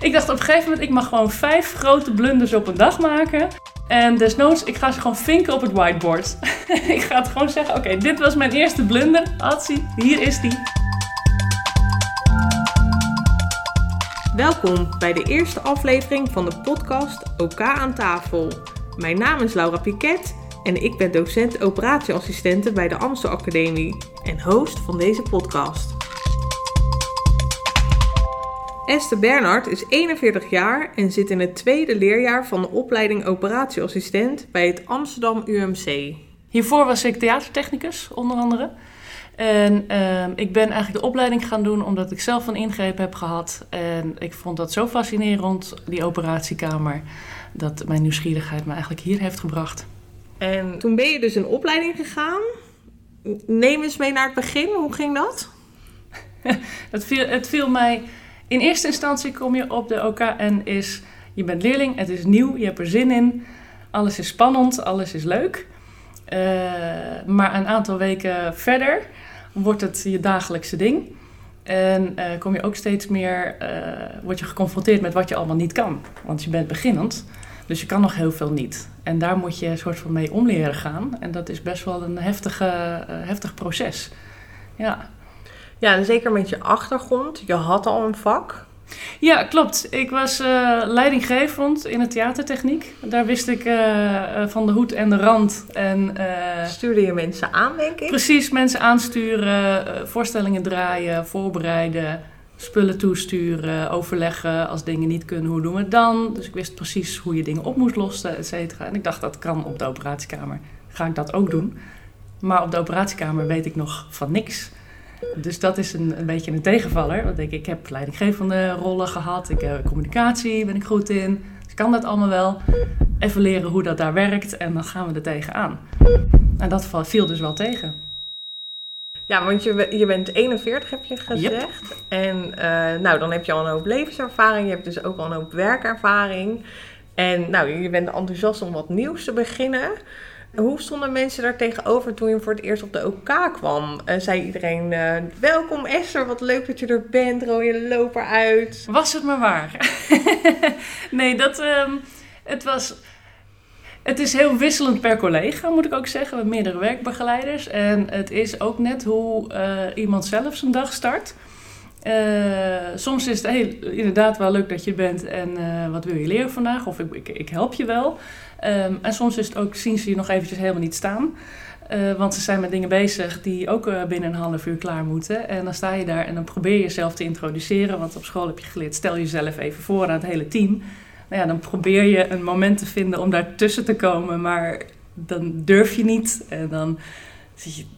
Ik dacht op een gegeven moment, ik mag gewoon vijf grote blunders op een dag maken. En desnoods, ik ga ze gewoon vinken op het whiteboard. ik ga het gewoon zeggen, oké, dit was mijn eerste blunder. Atsie, hier is die. Welkom bij de eerste aflevering van de podcast OK aan tafel. Mijn naam is Laura Piquet en ik ben docent operatieassistente bij de Amstel Academie en host van deze podcast. Esther Bernhard is 41 jaar en zit in het tweede leerjaar van de opleiding operatieassistent bij het Amsterdam UMC. Hiervoor was ik theatertechnicus, onder andere. En ehm, ik ben eigenlijk de opleiding gaan doen omdat ik zelf een ingreep heb gehad. En ik vond dat zo fascinerend, die operatiekamer, dat mijn nieuwsgierigheid me eigenlijk hier heeft gebracht. En toen ben je dus een opleiding gegaan. Neem eens mee naar het begin, hoe ging dat? het, viel, het viel mij in eerste instantie kom je op de OK en is, je bent leerling, het is nieuw, je hebt er zin in, alles is spannend, alles is leuk. Uh, maar een aantal weken verder wordt het je dagelijkse ding. En uh, kom je ook steeds meer, uh, word je geconfronteerd met wat je allemaal niet kan. Want je bent beginnend, dus je kan nog heel veel niet. En daar moet je een soort van mee omleren gaan. En dat is best wel een heftige, heftig proces. Ja. Ja, en zeker met je achtergrond. Je had al een vak. Ja, klopt. Ik was uh, leidinggevend in de theatertechniek. Daar wist ik uh, van de hoed en de rand. En, Stuurde je mensen aan, denk ik? Precies, mensen aansturen, voorstellingen draaien, voorbereiden, spullen toesturen, overleggen. Als dingen niet kunnen, hoe doen we het dan? Dus ik wist precies hoe je dingen op moest lossen, et cetera. En ik dacht, dat kan op de operatiekamer. Ga ik dat ook doen? Maar op de operatiekamer weet ik nog van niks. Dus dat is een, een beetje een tegenvaller. Want ik, ik heb leidinggevende rollen gehad. Ik, uh, communicatie ben ik goed in. Dus ik kan dat allemaal wel. Even leren hoe dat daar werkt. En dan gaan we er tegenaan. En dat viel dus wel tegen. Ja, want je, je bent 41, heb je gezegd. En uh, nou, dan heb je al een hoop levenservaring. Je hebt dus ook al een hoop werkervaring. En nou, je bent enthousiast om wat nieuws te beginnen. Hoe stonden mensen daar tegenover toen je voor het eerst op de OK kwam? Uh, zei iedereen, uh, welkom Esther, wat leuk dat je er bent, rode loper uit. Was het maar waar. nee, dat, um, het was... Het is heel wisselend per collega, moet ik ook zeggen. Hebben meerdere werkbegeleiders. En het is ook net hoe uh, iemand zelf zijn dag start. soms is het inderdaad wel leuk dat je bent en wat wil je leren vandaag? Of ik, ik, ik help je wel. Um, en soms is het ook, zien ze je nog eventjes helemaal niet staan. Uh, want ze zijn met dingen bezig die ook uh, binnen een half uur klaar moeten. En dan sta je daar en dan probeer je jezelf te introduceren. Want op school heb je geleerd, stel jezelf even voor aan het hele team. Nou ja, dan probeer je een moment te vinden om daar tussen te komen. Maar dan durf je niet. En dan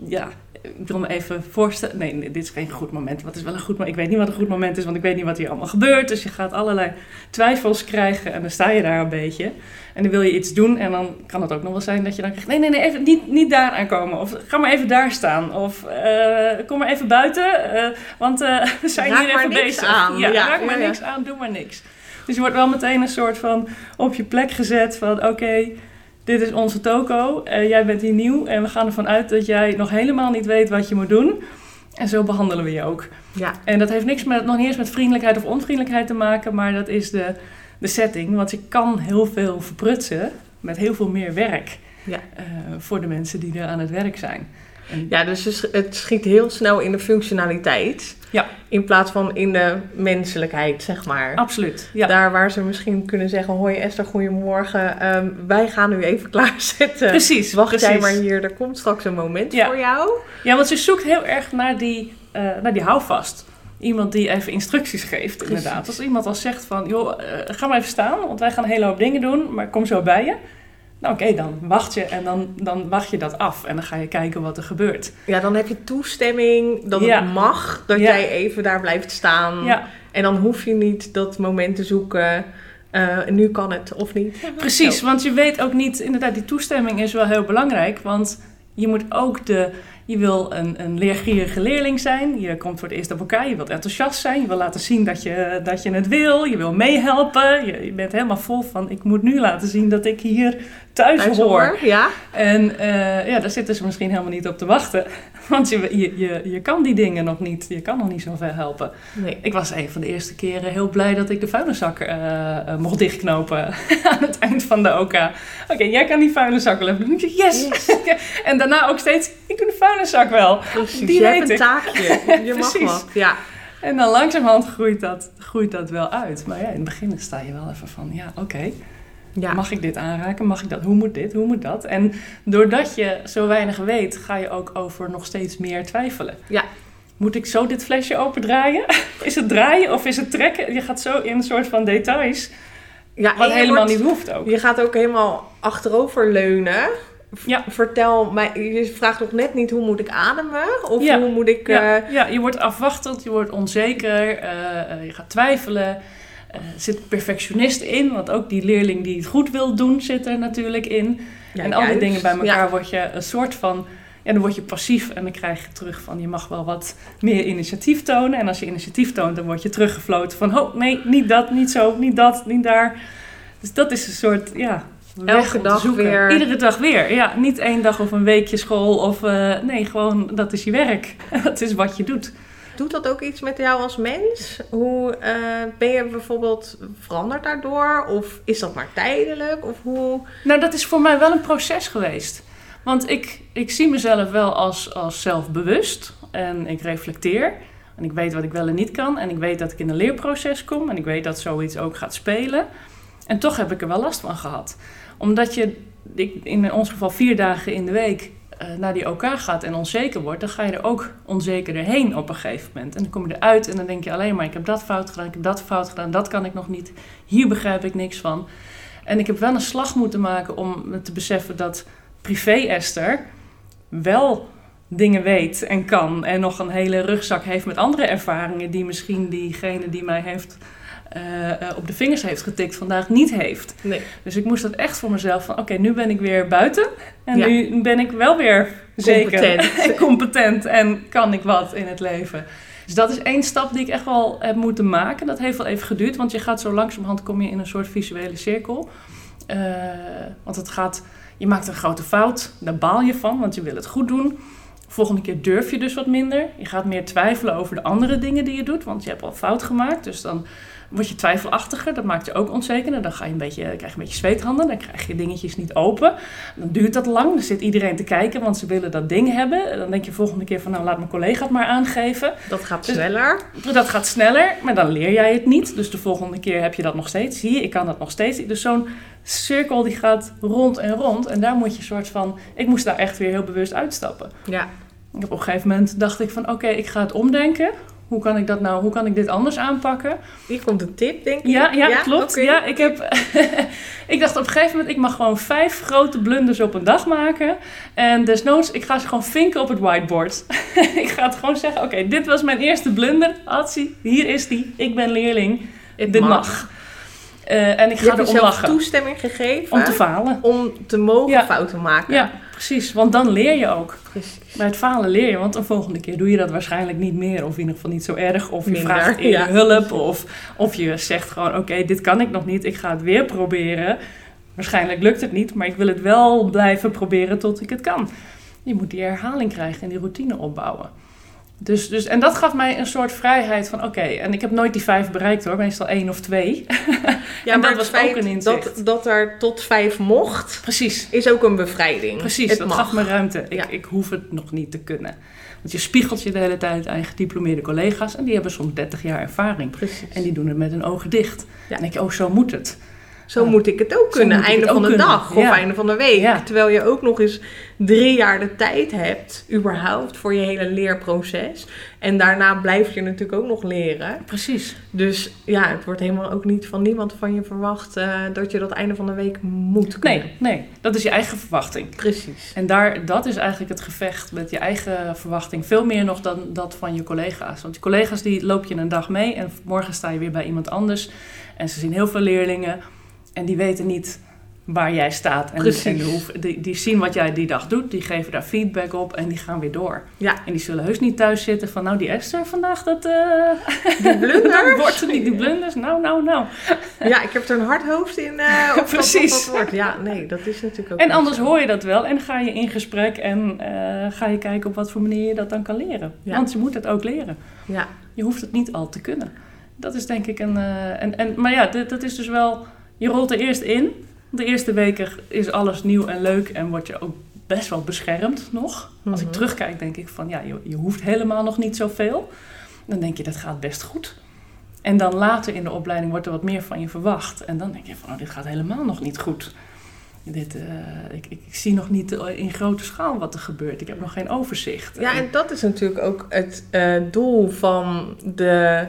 ja, ik wil me even voorstellen. Nee, nee, dit is geen goed moment. Wat is wel een goed moment? Ik weet niet wat een goed moment is, want ik weet niet wat hier allemaal gebeurt. Dus je gaat allerlei twijfels krijgen en dan sta je daar een beetje. En dan wil je iets doen en dan kan het ook nog wel zijn dat je dan krijgt... Nee, nee, nee, even niet, niet daar aankomen. Of ga maar even daar staan. Of uh, kom maar even buiten, uh, want uh, we zijn raak hier even bezig. Aan. Ja, ja, raak maar ja, niks aan, doe maar niks. Dus je wordt wel meteen een soort van op je plek gezet van... Oké, okay, dit is onze toko, jij bent hier nieuw en we gaan ervan uit dat jij nog helemaal niet weet wat je moet doen. En zo behandelen we je ook. Ja. En dat heeft niks met, nog niet eens met vriendelijkheid of onvriendelijkheid te maken, maar dat is de, de setting. Want je kan heel veel verprutsen met heel veel meer werk ja. uh, voor de mensen die er aan het werk zijn. Ja, dus het schiet heel snel in de functionaliteit. Ja. In plaats van in de menselijkheid, zeg maar. Absoluut. Ja. Daar waar ze misschien kunnen zeggen: Hoi Esther, goedemorgen. Um, wij gaan nu even klaarzetten. Precies. Wacht precies. jij maar hier, er komt straks een moment ja. voor jou. Ja, want ze zoekt heel erg naar die, uh, naar die houvast. Iemand die even instructies geeft, Precies. inderdaad. Als iemand al zegt van, joh, uh, ga maar even staan, want wij gaan een hele hoop dingen doen, maar kom zo bij je. Nou oké, okay, dan wacht je en dan, dan wacht je dat af en dan ga je kijken wat er gebeurt. Ja, dan heb je toestemming dat Ja. het mag, dat Ja. jij even daar blijft staan. Ja, En dan hoef je niet dat moment te zoeken. eh, nu kan het of niet. precies. Want je weet ook niet, inderdaad, die toestemming is wel heel belangrijk. Want je moet ook de, je wil een, een leergierige leerling zijn. Je komt voor het eerst op elkaar, je wilt enthousiast zijn. Je wil laten zien dat je, dat je het wil. Je wil meehelpen. Je, je bent helemaal vol van, ik moet nu laten zien dat ik hier thuis, Thuis hoor. hoor, ja. En eh, ja, daar zitten ze misschien helemaal niet op te wachten. Want je, je, je, je kan die dingen nog niet. Je kan nog niet zo ver helpen. Nee. Ik was een van de eerste keren heel blij dat ik de vuilniszak eh, eh, mocht dichtknopen aan het eind van de OK. Oké, jij kan die vuilniszak wel even doen. Yes! en daarna ook steeds, ik doe de vuilniszak wel. Precies, Die je hebt een taakje. Je mag wat. Ja. En dan langzamerhand groeit dat, groeit dat wel uit. Maar ja, in het begin sta je wel even van, ja, oké. Ja. Mag ik dit aanraken? Mag ik dat? Hoe moet dit? Hoe moet dat? En doordat je zo weinig weet, ga je ook over nog steeds meer twijfelen. Ja. Moet ik zo dit flesje opendraaien? Is het draaien of is het trekken? Je gaat zo in een soort van details, ja wat helemaal wordt- niet hoeft ook. Je gaat ook helemaal achterover leunen. Ja. Vertel mij, je vraagt nog net niet hoe moet ik ademen? Of Ja. hoe moet ik... Ja, eh, ja, je wordt afwachtend, je wordt onzeker, eh, eh, je gaat twijfelen. Eh, zit perfectionist in, want ook die leerling die het goed wil doen zit er natuurlijk in. ja, en al die juist. dingen bij elkaar Ja. word je een soort van... Ja, dan word je passief en dan krijg je terug van... je mag wel wat meer initiatief tonen. En als je initiatief toont, dan word je teruggefloten van... oh, nee, niet dat, niet zo, niet dat, niet daar. Dus dat is een soort, ja... Elke dag zoeken. weer. Iedere dag weer. Ja, niet één dag of een weekje school of... eh, nee, gewoon, dat is je werk. dat is wat je doet. Doet dat ook iets met jou als mens? Hoe eh, ben je bijvoorbeeld veranderd daardoor? Of is dat maar tijdelijk? Of hoe... Nou, dat is voor mij wel een proces geweest. Want ik, ik zie mezelf wel als, als zelfbewust en ik reflecteer. En ik weet wat ik wel en niet kan. En ik weet dat ik in een leerproces kom. En ik weet dat zoiets ook gaat spelen. En toch heb ik er wel last van gehad. Omdat je ik, in ons geval vier dagen in de week eh, naar die OK gaat en onzeker wordt, dan ga je er ook onzekerder heen op een gegeven moment. En dan kom je eruit en dan denk je alleen maar: ik heb dat fout gedaan, ik heb dat fout gedaan, dat kan ik nog niet. Hier begrijp ik niks van. En ik heb wel een slag moeten maken om te beseffen dat privé-Esther wel dingen weet en kan. En nog een hele rugzak heeft met andere ervaringen die misschien diegene die mij heeft eh, eh, op de vingers heeft getikt vandaag niet heeft. Nee. Dus ik moest dat echt voor mezelf van, oké, nu ben ik weer buiten. En Ja. nu ben ik wel weer zeker Competent. en competent en kan ik wat in het leven. Dus dat is één stap die ik echt wel heb moeten maken. Dat heeft wel even geduurd, want je gaat zo langzamerhand kom je in een soort visuele cirkel. Eh, want het gaat, je maakt een grote fout, daar baal je van, want je wil het goed doen. Volgende keer durf je dus wat minder. Je gaat meer twijfelen over de andere dingen die je doet, want je hebt al fout gemaakt. Dus dan word je twijfelachtiger, dat maakt je ook onzekerder. Dan ga je een beetje, krijg je een beetje zweethanden, dan krijg je dingetjes niet open. Dan duurt dat lang, dan zit iedereen te kijken, want ze willen dat ding hebben. Dan denk je volgende keer van, nou laat mijn collega het maar aangeven. Dat gaat Dus- sneller. Dat gaat sneller, maar dan leer jij het niet. Dus de volgende keer heb je dat nog steeds. Zie je, ik kan dat nog steeds. Dus zo'n cirkel die gaat rond en rond. En daar moet je soort van... Ik moest daar echt weer heel bewust uitstappen. Ja. Op een gegeven moment dacht ik van... Oké, ik ga het omdenken. Hoe kan ik dat nou... Hoe kan ik dit anders aanpakken? Hier komt een tip, denk ik. Ja, ja, klopt. Ja, ik, heb, ik dacht op een gegeven moment, ik mag gewoon vijf grote blunders op een dag maken. En desnoods, ik ga ze gewoon vinken op het whiteboard. ik ga het gewoon zeggen, oké, dit was mijn eerste blunder. Atsie, hier is die. Ik ben leerling. Het dit mag. Eh, en ik Je ga erom lachen. toestemming gegeven Om te falen. om te mogen Ja. fouten maken. Ja, precies. Want dan leer je ook. Precies. Bij het falen leer je, want de volgende keer doe je dat waarschijnlijk niet meer. Of in ieder geval niet zo erg. Of je Minder, vraagt ja. hulp. Of, of je zegt gewoon, oké, dit kan ik nog niet. Ik ga het weer proberen. Waarschijnlijk lukt het niet, maar ik wil het wel blijven proberen tot ik het kan. Je moet die herhaling krijgen en die routine opbouwen. Dus, dus, en dat gaf mij een soort vrijheid van, oké, en ik heb nooit die vijf bereikt hoor, meestal één of twee. Ja, En maar dat was ook een inzicht. dat, dat er tot vijf mocht, Precies. is ook een bevrijding. Precies, het dat mag. gaf me ruimte. Ik, Ja. ik hoef het nog niet te kunnen. Want je spiegelt je de hele tijd aan je gediplomeerde collega's en die hebben soms 30 jaar ervaring. Precies. En die doen het met hun ogen dicht. Ja. En denk je, oh, zo moet het. Zo moet ik het ook kunnen, einde van de kunnen. dag of einde van de week. Terwijl je ook nog eens drie jaar de tijd hebt, überhaupt, voor je hele leerproces. En daarna blijf je natuurlijk ook nog leren. Precies. Dus ja, het wordt helemaal ook niet van niemand van je verwacht eh, dat je dat einde van de week moet kunnen. Nee, nee, dat is je eigen verwachting. Precies. En daar, dat is eigenlijk het gevecht met je eigen verwachting. Veel meer nog dan dat van je collega's. Want je collega's die loop je een dag mee en morgen sta je weer bij iemand anders. En ze zien heel veel leerlingen en die weten niet waar jij staat. En, Precies. en hoe, die, die zien wat jij die dag doet, die geven daar feedback op en die gaan weer door. Ja. En die zullen heus niet thuis zitten van, nou die Esther vandaag, dat, eh Die blunder. wordt niet, die blunders, nou, nou, nou. Ja, ik heb er een hard hoofd in. eh of Precies. Dat, of dat wordt. Ja, nee, dat is natuurlijk ook En anders zo. hoor je dat wel en ga je in gesprek en eh, ga je kijken op wat voor manier je dat dan kan leren. Ja. Want je moet het ook leren. Ja, Je hoeft het niet al te kunnen. Dat is denk ik een. en, en, maar ja, dat, dat is dus wel. Je rolt er eerst in. De eerste weken is alles nieuw en leuk en word je ook best wel beschermd nog. Als ik Mhm. terugkijk, denk ik van ja, je, je hoeft helemaal nog niet zoveel. Dan denk je dat gaat best goed. En dan later in de opleiding wordt er wat meer van je verwacht. En dan denk je van oh, dit gaat helemaal nog niet goed. Dit, eh, ik, ik, ik zie nog niet eh, in grote schaal wat er gebeurt. Ik heb nog geen overzicht. ja, en dat is natuurlijk ook het eh, doel van de,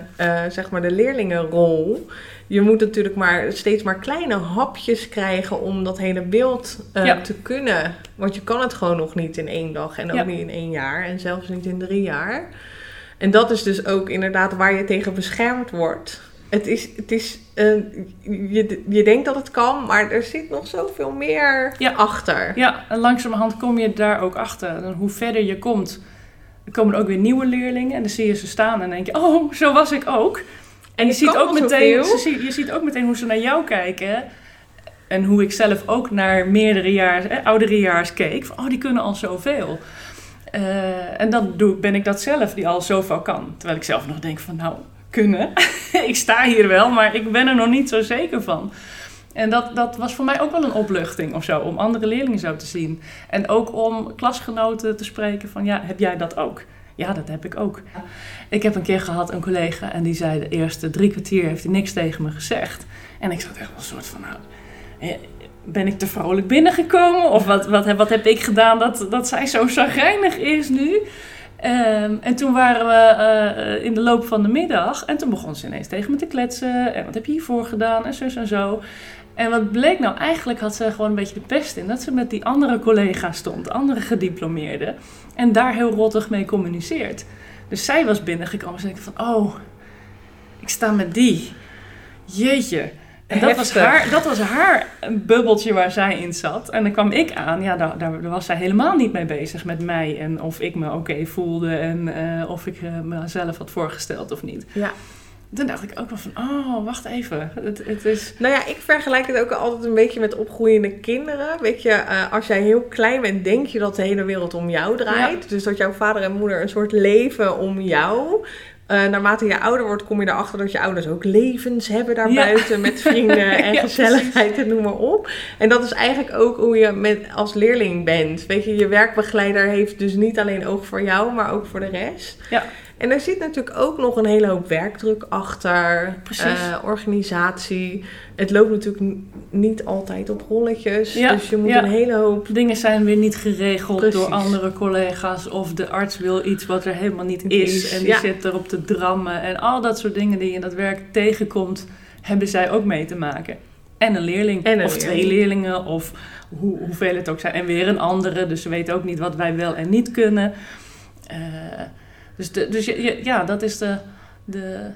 zeg maar de leerlingenrol. Je moet natuurlijk maar steeds maar kleine hapjes krijgen om dat hele beeld Ja. te kunnen. Want je kan het gewoon nog niet in één dag en ook Ja. niet in één jaar en zelfs niet in drie jaar. En dat is dus ook inderdaad waar je tegen beschermd wordt. Het is, het is eh, je, je denkt dat het kan, maar er zit nog zoveel meer Ja. achter. Ja, en langzamerhand kom je daar ook achter. En hoe verder je komt, komen er ook weer nieuwe leerlingen. En dan zie je ze staan en denk je, oh, zo was ik ook. En je ziet, ook meteen, ze je ziet ook meteen hoe ze naar jou kijken. En hoe ik zelf ook naar meerdere eh, ouderejaars keek. Van, oh, die kunnen al zoveel. Eh, en dan doe, ben ik dat zelf die al zoveel kan. Terwijl ik zelf nog denk van, nou, kunnen. ik sta hier wel, maar ik ben er nog niet zo zeker van. En dat, dat was voor mij ook wel een opluchting of zo, om andere leerlingen zo te zien. En ook om klasgenoten te spreken van, ja, heb jij dat ook? Ja, dat heb ik ook. Ik heb een keer gehad een collega en die zei de eerste drie kwartier heeft hij niks tegen me gezegd. En ik zat echt wel een soort van, nou, ben ik te vrolijk binnengekomen? Of wat, wat, wat heb ik gedaan dat, dat zij zo zagrijnig is nu? Ehm, en toen waren we eh, in de loop van de middag en toen begon ze ineens tegen me te kletsen. En wat heb je hiervoor gedaan? En zus en zo. En wat bleek nou? Eigenlijk had ze gewoon een beetje de pest in. Dat ze met die andere collega stond, andere gediplomeerden. En daar heel rottig mee communiceert. Dus zij was binnengekomen en zei van, oh, ik sta met die. Jeetje. En dat was, haar, dat was haar bubbeltje waar zij in zat. En dan kwam ik aan, ja, daar, daar, daar was zij helemaal niet mee bezig met mij. En of ik me oké voelde en eh, of ik eh, mezelf had voorgesteld of niet. Ja. Toen dacht ik ook wel van, oh, wacht even. Het, het is... Nou ja, ik vergelijk het ook altijd een beetje met opgroeiende kinderen. Weet je, eh, als jij heel klein bent, denk je dat de hele wereld om jou draait. Dus dat jouw vader en moeder een soort leven om jou. Eh, naarmate je ouder wordt, kom je erachter dat je ouders ook levens hebben Ja. daarbuiten. Met vrienden en Ja, gezelligheid en noem maar op. En dat is eigenlijk ook hoe je met, als leerling bent. Weet je, je werkbegeleider heeft dus niet alleen oog voor jou, maar ook voor de rest. Ja. En er zit natuurlijk ook nog een hele hoop werkdruk achter. Precies. eh, organisatie. Het loopt natuurlijk niet altijd op rolletjes. Ja, Dus je moet ja. een hele hoop... Dingen zijn weer niet geregeld Precies. door andere collega's. Of de arts wil iets wat er helemaal niet is. is, En die ja. zit erop te drammen. En al dat soort dingen die je in dat werk tegenkomt, hebben zij ook mee te maken. En een leerling. En een of twee leerling. leerlingen. Of hoe, hoeveel het ook zijn. En weer een andere. Dus ze weten ook niet wat wij wel en niet kunnen. Eh, dus de, dus je- je- ja, dat is de, de...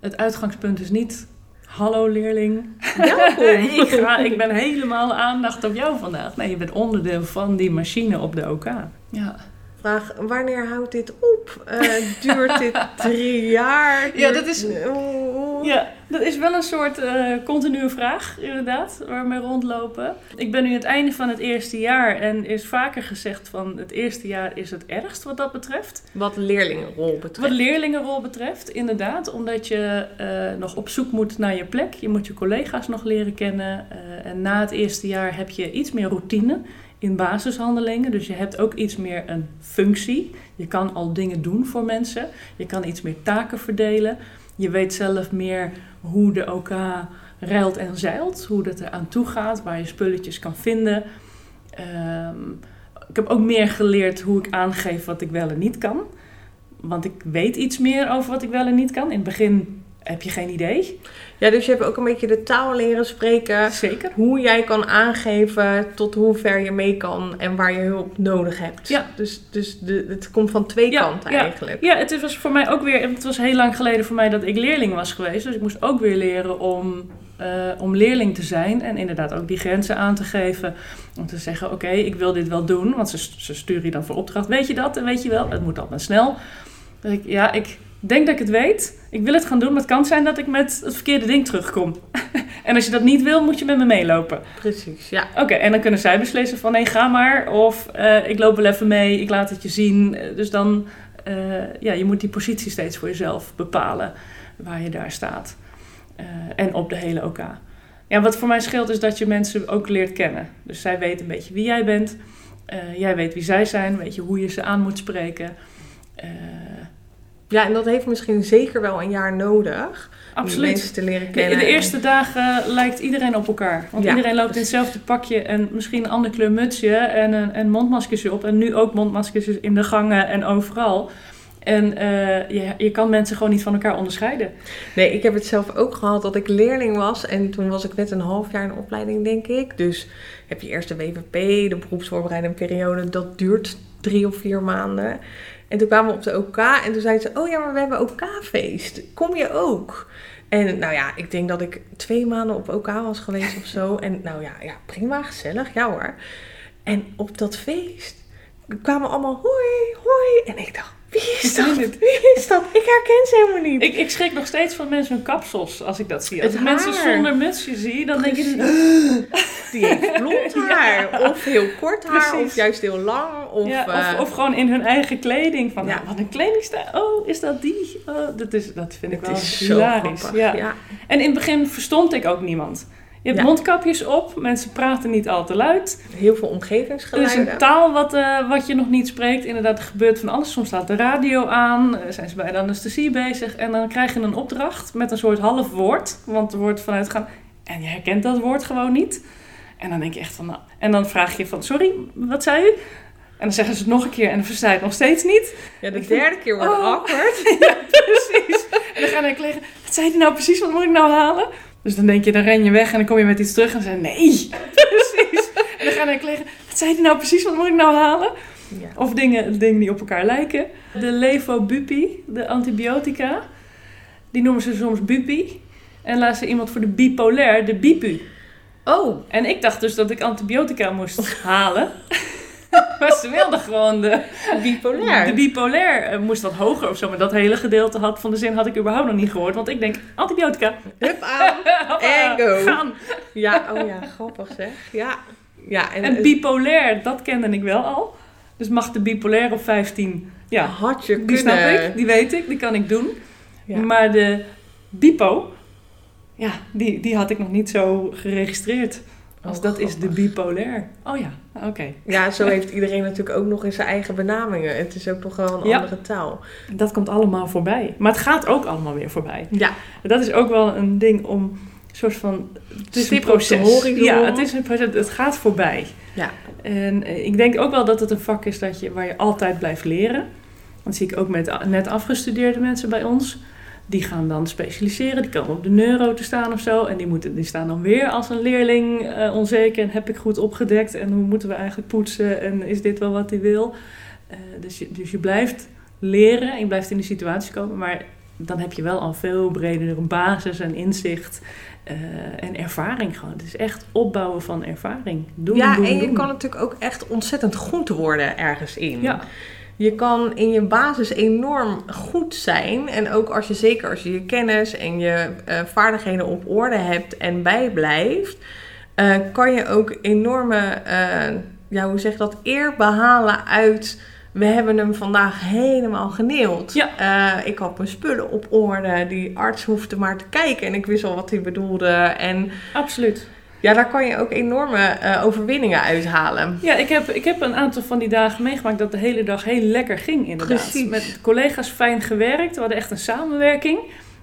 Het uitgangspunt is niet... Hallo leerling, Welkom! ik, ga, ik ben helemaal aandacht op jou vandaag. Nee, je bent onderdeel van die machine op de OK. Ja, Vraag, wanneer houdt dit op? Eh, duurt dit drie jaar? Ja, dat is- Oeh. ja dat is wel een soort eh continue vraag, inderdaad, waar we mee rondlopen. Ik ben nu aan het einde van het eerste jaar en is vaker gezegd van het eerste jaar is het ergst wat dat betreft. Wat leerlingenrol betreft. Wat leerlingenrol betreft, inderdaad, omdat je eh, nog op zoek moet naar je plek. Je moet je collega's nog leren kennen. en na het eerste jaar heb je iets meer routine in basishandelingen. Dus je hebt ook iets meer een functie. Je kan al dingen doen voor mensen. Je kan iets meer taken verdelen. Je weet zelf meer hoe de OK ruilt en zeilt. Hoe dat er aan toe gaat, waar je spulletjes kan vinden. Ehm, ik heb ook meer geleerd hoe ik aangeef wat ik wel en niet kan. Want ik weet iets meer over wat ik wel en niet kan. In het begin heb je geen idee. Ja, dus je hebt ook een beetje de taal leren spreken. Zeker. Hoe jij kan aangeven tot hoe ver je mee kan en waar je hulp nodig hebt. Ja. Dus, dus de, het komt van twee Ja, kanten ja. eigenlijk. Ja, het was voor mij ook weer... Het was heel lang geleden voor mij dat ik leerling was geweest. Dus ik moest ook weer leren om eh, om leerling te zijn en inderdaad ook die grenzen aan te geven. Om te zeggen, oké, ik wil dit wel doen, want ze, ze sturen je dan voor opdracht. Weet je dat? En weet je wel, het moet allemaal snel. Dan ik, ja, ik denk dat ik het weet. Ik wil het gaan doen, maar het kan zijn dat ik met het verkeerde ding terugkom. en als je dat niet wil, moet je met me meelopen. Precies, ja. Oké, en dan kunnen zij beslissen van nee, ga maar. Of uh, ik loop wel even mee, ik laat het je zien. Dus dan, uh, ja, je moet die positie steeds voor jezelf bepalen waar je daar staat. Uh, en op de hele OK. Ja, wat voor mij scheelt is dat je mensen ook leert kennen. Dus zij weten een beetje wie jij bent. jij weet wie zij zijn, weet je hoe je ze aan moet spreken. Ja, en dat heeft misschien zeker wel een jaar nodig. Absoluut. Om mensen te leren kennen. De, de eerste dagen lijkt iedereen op elkaar. Want iedereen loopt in hetzelfde pakje en misschien een ander kleur mutsje en een, een mondmaskers op. En nu ook mondmaskers in de gangen en overal. En uh, je, je kan mensen gewoon niet van elkaar onderscheiden. Nee, ik heb het zelf ook gehad dat ik leerling was. En toen was ik net een half jaar in opleiding, denk ik. Dus heb je eerst de WVP, de beroepsvoorbereidende periode. Dat duurt drie of vier maanden. En toen kwamen we op de OK en toen zeiden ze: Oh ja, maar we hebben OK-feest. Kom je ook? En nou ja, ik denk dat ik twee maanden op OK was geweest of zo. En nou ja, ja prima, gezellig, ja hoor. En op dat feest kwamen allemaal hoi, hoi. En ik dacht, wie is dat? Wie is dat? Ik herken ze helemaal niet. Ik, ik schrik nog steeds van mensen hun kapsels als ik dat zie. Als ik mensen zonder mutsje zie, dan denk je... Die heeft blond haar. Of heel kort haar. Precies. Of juist heel lang. Of, ja, of, uh, of, gewoon in hun eigen kleding. Van, ja. wat een kledingstijl. Oh, is dat die? Oh, dat, is, dat vind ik wel hilarisch. Ja. En in het begin verstond ik ook niemand. Je hebt mondkapjes op, mensen praten niet al te luid. Heel veel omgevingsgeluiden. Er is een taal wat, uh, wat je nog niet spreekt. Inderdaad, er gebeurt van alles. Soms staat de radio aan, uh, zijn ze bij de anesthesie bezig. En dan krijg je een opdracht met een soort half woord. Want er wordt vanuit gaan. En je herkent dat woord gewoon niet. En dan denk je echt van... Nou, en dan vraag je van, sorry, wat zei u? En dan zeggen ze het nog een keer en dan versta je het nog steeds niet. Ja, de derde keer wordt oh. awkward. ja, precies. En dan gaan ik liggen, wat zei hij nou precies, wat moet ik nou halen? Dus dan denk je, dan ren je weg en dan kom je met iets terug en dan zeg je, nee, precies. En dan gaan ik liggen, wat zei hij nou precies, wat moet ik nou halen? Ja. Of dingen, dingen die op elkaar lijken. De levobupi, de antibiotica, die noemen ze soms bupi. En laat ze iemand voor de bipolair, de bipu. Oh. En ik dacht dus dat ik antibiotica moest halen. maar ze wilde gewoon de bipolair. De bipolair uh, moest wat hoger of zo. Maar dat hele gedeelte had, van de zin had ik überhaupt nog niet gehoord. Want ik denk, antibiotica. Hup aan. en go. Gaan. Ja, oh ja, grappig zeg. Ja. ja en, en bipolair, dat kende ik wel al. Dus mag de bipolair op 15. Ja, had je die snap ik, die weet ik, die kan ik doen. Ja. Maar de bipo, ja, die, die had ik nog niet zo geregistreerd. Als oh, dat is de bipolair. Oh ja, oké. Ja, zo heeft iedereen natuurlijk ook nog in zijn eigen benamingen. Het is ook nog wel een andere taal. Dat komt allemaal voorbij. Maar het gaat ook allemaal weer voorbij. Ja. Dat is ook wel een ding om een soort van... Het is een proces. Ja, het is een proces. Het gaat voorbij. Ja. En eh, ik denk ook wel dat het een vak is dat je, waar je altijd blijft leren. Dat zie ik ook met net afgestudeerde mensen bij ons die gaan dan specialiseren. Die komen op de neuro te staan of zo. En die, moeten, die staan dan weer als een leerling uh, onzeker. En heb ik goed opgedekt? En hoe moeten we eigenlijk poetsen? En is dit wel wat hij wil? Uh, dus, je, dus je blijft leren en je blijft in die situatie komen. Maar dan heb je wel al veel breder een basis en inzicht. Uh, en ervaring gewoon. Het is echt opbouwen van ervaring. Doen, ja, doen, en je doen. kan natuurlijk ook echt ontzettend goed worden ergens in. Ja. Je kan in je basis enorm goed zijn. En ook als je zeker als je je kennis en je uh, vaardigheden op orde hebt en bijblijft, uh, kan je ook enorme, uh, ja, hoe zeg je dat, eer behalen uit. We hebben hem vandaag helemaal geneeld. Ja. ik had mijn spullen op orde. Die arts hoefde maar te kijken en ik wist al wat hij bedoelde. En Absoluut. Ja, daar kan je ook enorme uh, overwinningen uithalen. Ja, ik heb, ik heb een aantal van die dagen meegemaakt dat de hele dag heel lekker ging inderdaad. Precies. Met collega's fijn gewerkt. We hadden echt een samenwerking.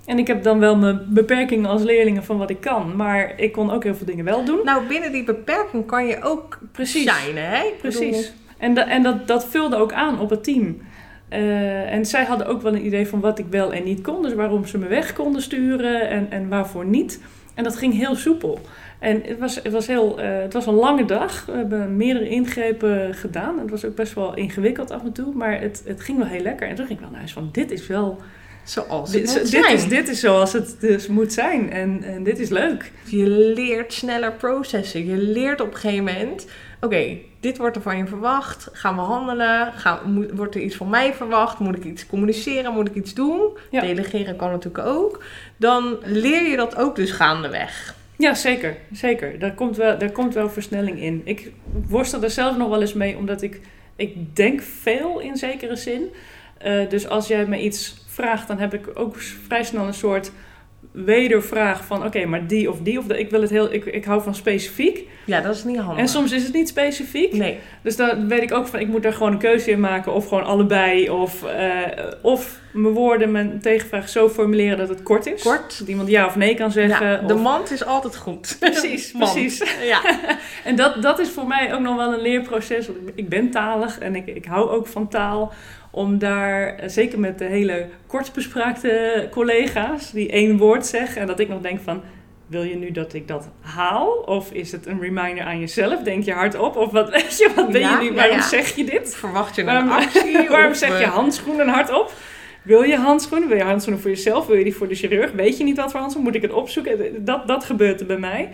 En ik heb dan wel mijn beperkingen als leerlingen van wat ik kan. Maar ik kon ook heel veel dingen wel doen. Nou, binnen die beperking kan je ook Precies. shinen, hè? Precies. En, da en dat, dat vulde ook aan op het team. Uh, en zij hadden ook wel een idee van wat ik wel en niet kon. Dus waarom ze me weg konden sturen en, en waarvoor niet. En dat ging heel soepel. En het was, het, was heel, uh, het was een lange dag. We hebben meerdere ingrepen gedaan. Het was ook best wel ingewikkeld af en toe. Maar het, het ging wel heel lekker. En toen ging ik wel naar huis van... Dit is wel, zoals het Dit, moet dit, zijn. is, dit is zoals het dus moet zijn. En, en dit is leuk. Je leert sneller processen. Je leert op een gegeven moment... Oké, dit wordt er van je verwacht. Gaan we handelen? Gaan, moet, wordt er iets van mij verwacht? Moet ik iets communiceren? Moet ik iets doen? Ja. Delegeren kan natuurlijk ook. Dan leer je dat ook dus gaandeweg. Ja, zeker. Zeker. Daar komt wel, daar komt wel versnelling in. Ik worstel er zelf nog wel eens mee, omdat ik, ik denk veel in zekere zin. Eh, dus als jij me iets vraagt, dan heb ik ook vrij snel een soort wedervraag van... Oké, maar die of die of de, ik wil het heel... Ik, ik hou van specifiek. Ja, dat is niet handig. En soms is het niet specifiek. Nee. Dus dan weet ik ook van, ik moet daar gewoon een keuze in maken. Of gewoon allebei. Of, eh, of mijn woorden, mijn tegenvraag zo formuleren dat het kort is. Kort. Dat iemand ja of nee kan zeggen. Ja, de of- mand is altijd goed. Precies, Mand. precies. Ja. En dat, dat is voor mij ook nog wel een leerproces. Want ik- ik ben talig en ik, ik hou ook van taal. Om daar, eh, zeker met de hele kortbespraakte collega's, die één woord zeggen. En dat ik nog denk van, wil je nu dat ik dat haal? Of is het een reminder aan jezelf? Denk je hardop? Of wat, weet je, wat ben Ja, je nu? Waarom ja. zeg je dit? Verwacht je een Waarom, actie? waarom of, zeg je eh, handschoenen hardop? Wil je handschoenen? Wil je handschoenen voor jezelf? Wil je die voor de chirurg? Weet je niet wat voor handschoenen? Moet ik het opzoeken? Dat, dat gebeurt er bij mij.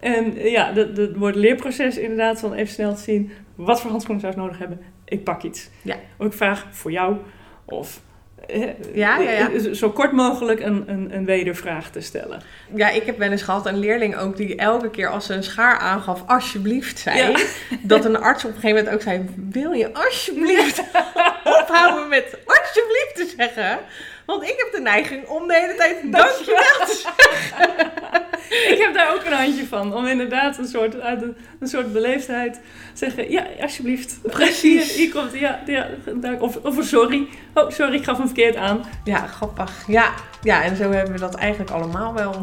En eh, ja, dat, dat wordt leerproces inderdaad van even snel te zien... wat voor handschoenen zou ik nodig hebben? Ik pak iets. Ja. Of ik vraag voor jou of... eh, Ja, ja, ja. eh, Zo kort mogelijk een, een, een wedervraag te stellen. Ja, ik heb wel eens gehad een leerling ook die elke keer als ze een schaar aangaf, alsjeblieft zei. Dat een arts op een gegeven moment ook zei, wil je alsjeblieft ophouden met alsjeblieft te zeggen? Want ik heb de neiging om de hele tijd dankjewel te zeggen. Ik heb daar ook een handje van. Om inderdaad een soort, uit een, een soort beleefdheid te zeggen... Ja, alsjeblieft. Precies. Hier, hier komt... Ja, ja, daar- of, of sorry. Oh, sorry, ik gaf hem verkeerd aan. Ja, grappig. Ja, ja, en zo hebben we dat eigenlijk allemaal wel.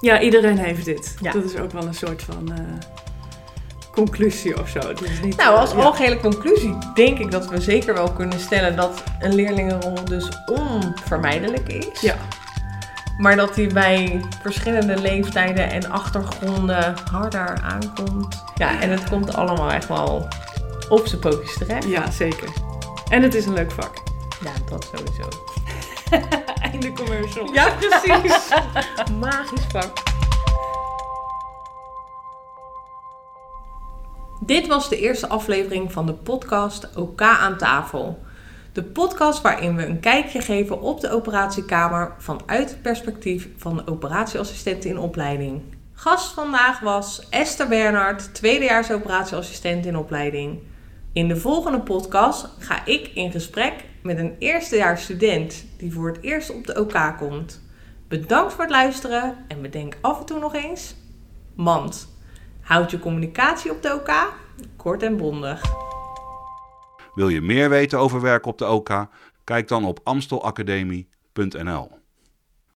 Ja, iedereen heeft dit. Ja. Dat is ook wel een soort van... eh, conclusie of zo. Niet, Nou, als eh, ja. algehele conclusie denk ik dat we zeker wel kunnen stellen dat een leerlingenrol dus onvermijdelijk is. Ja. Maar dat die bij verschillende leeftijden en achtergronden harder aankomt. Ja, en het komt allemaal echt wel op zijn pootjes terecht. Ja, zeker. En het is een leuk vak. Ja, dat sowieso. Einde commercial. Ja, precies. Magisch vak. Dit was de eerste aflevering van de podcast OK aan tafel. De podcast waarin we een kijkje geven op de operatiekamer vanuit het perspectief van de operatieassistent in opleiding. Gast vandaag was Esther Bernhard, tweedejaars operatieassistent in opleiding. In de volgende podcast ga ik in gesprek met een eerstejaars student die voor het eerst op de OK komt. Bedankt voor het luisteren en bedenk af en toe nog eens: Mand, houd je communicatie op de OK kort en bondig. Wil je meer weten over werk op de OK? Kijk dan op amstelacademie.nl.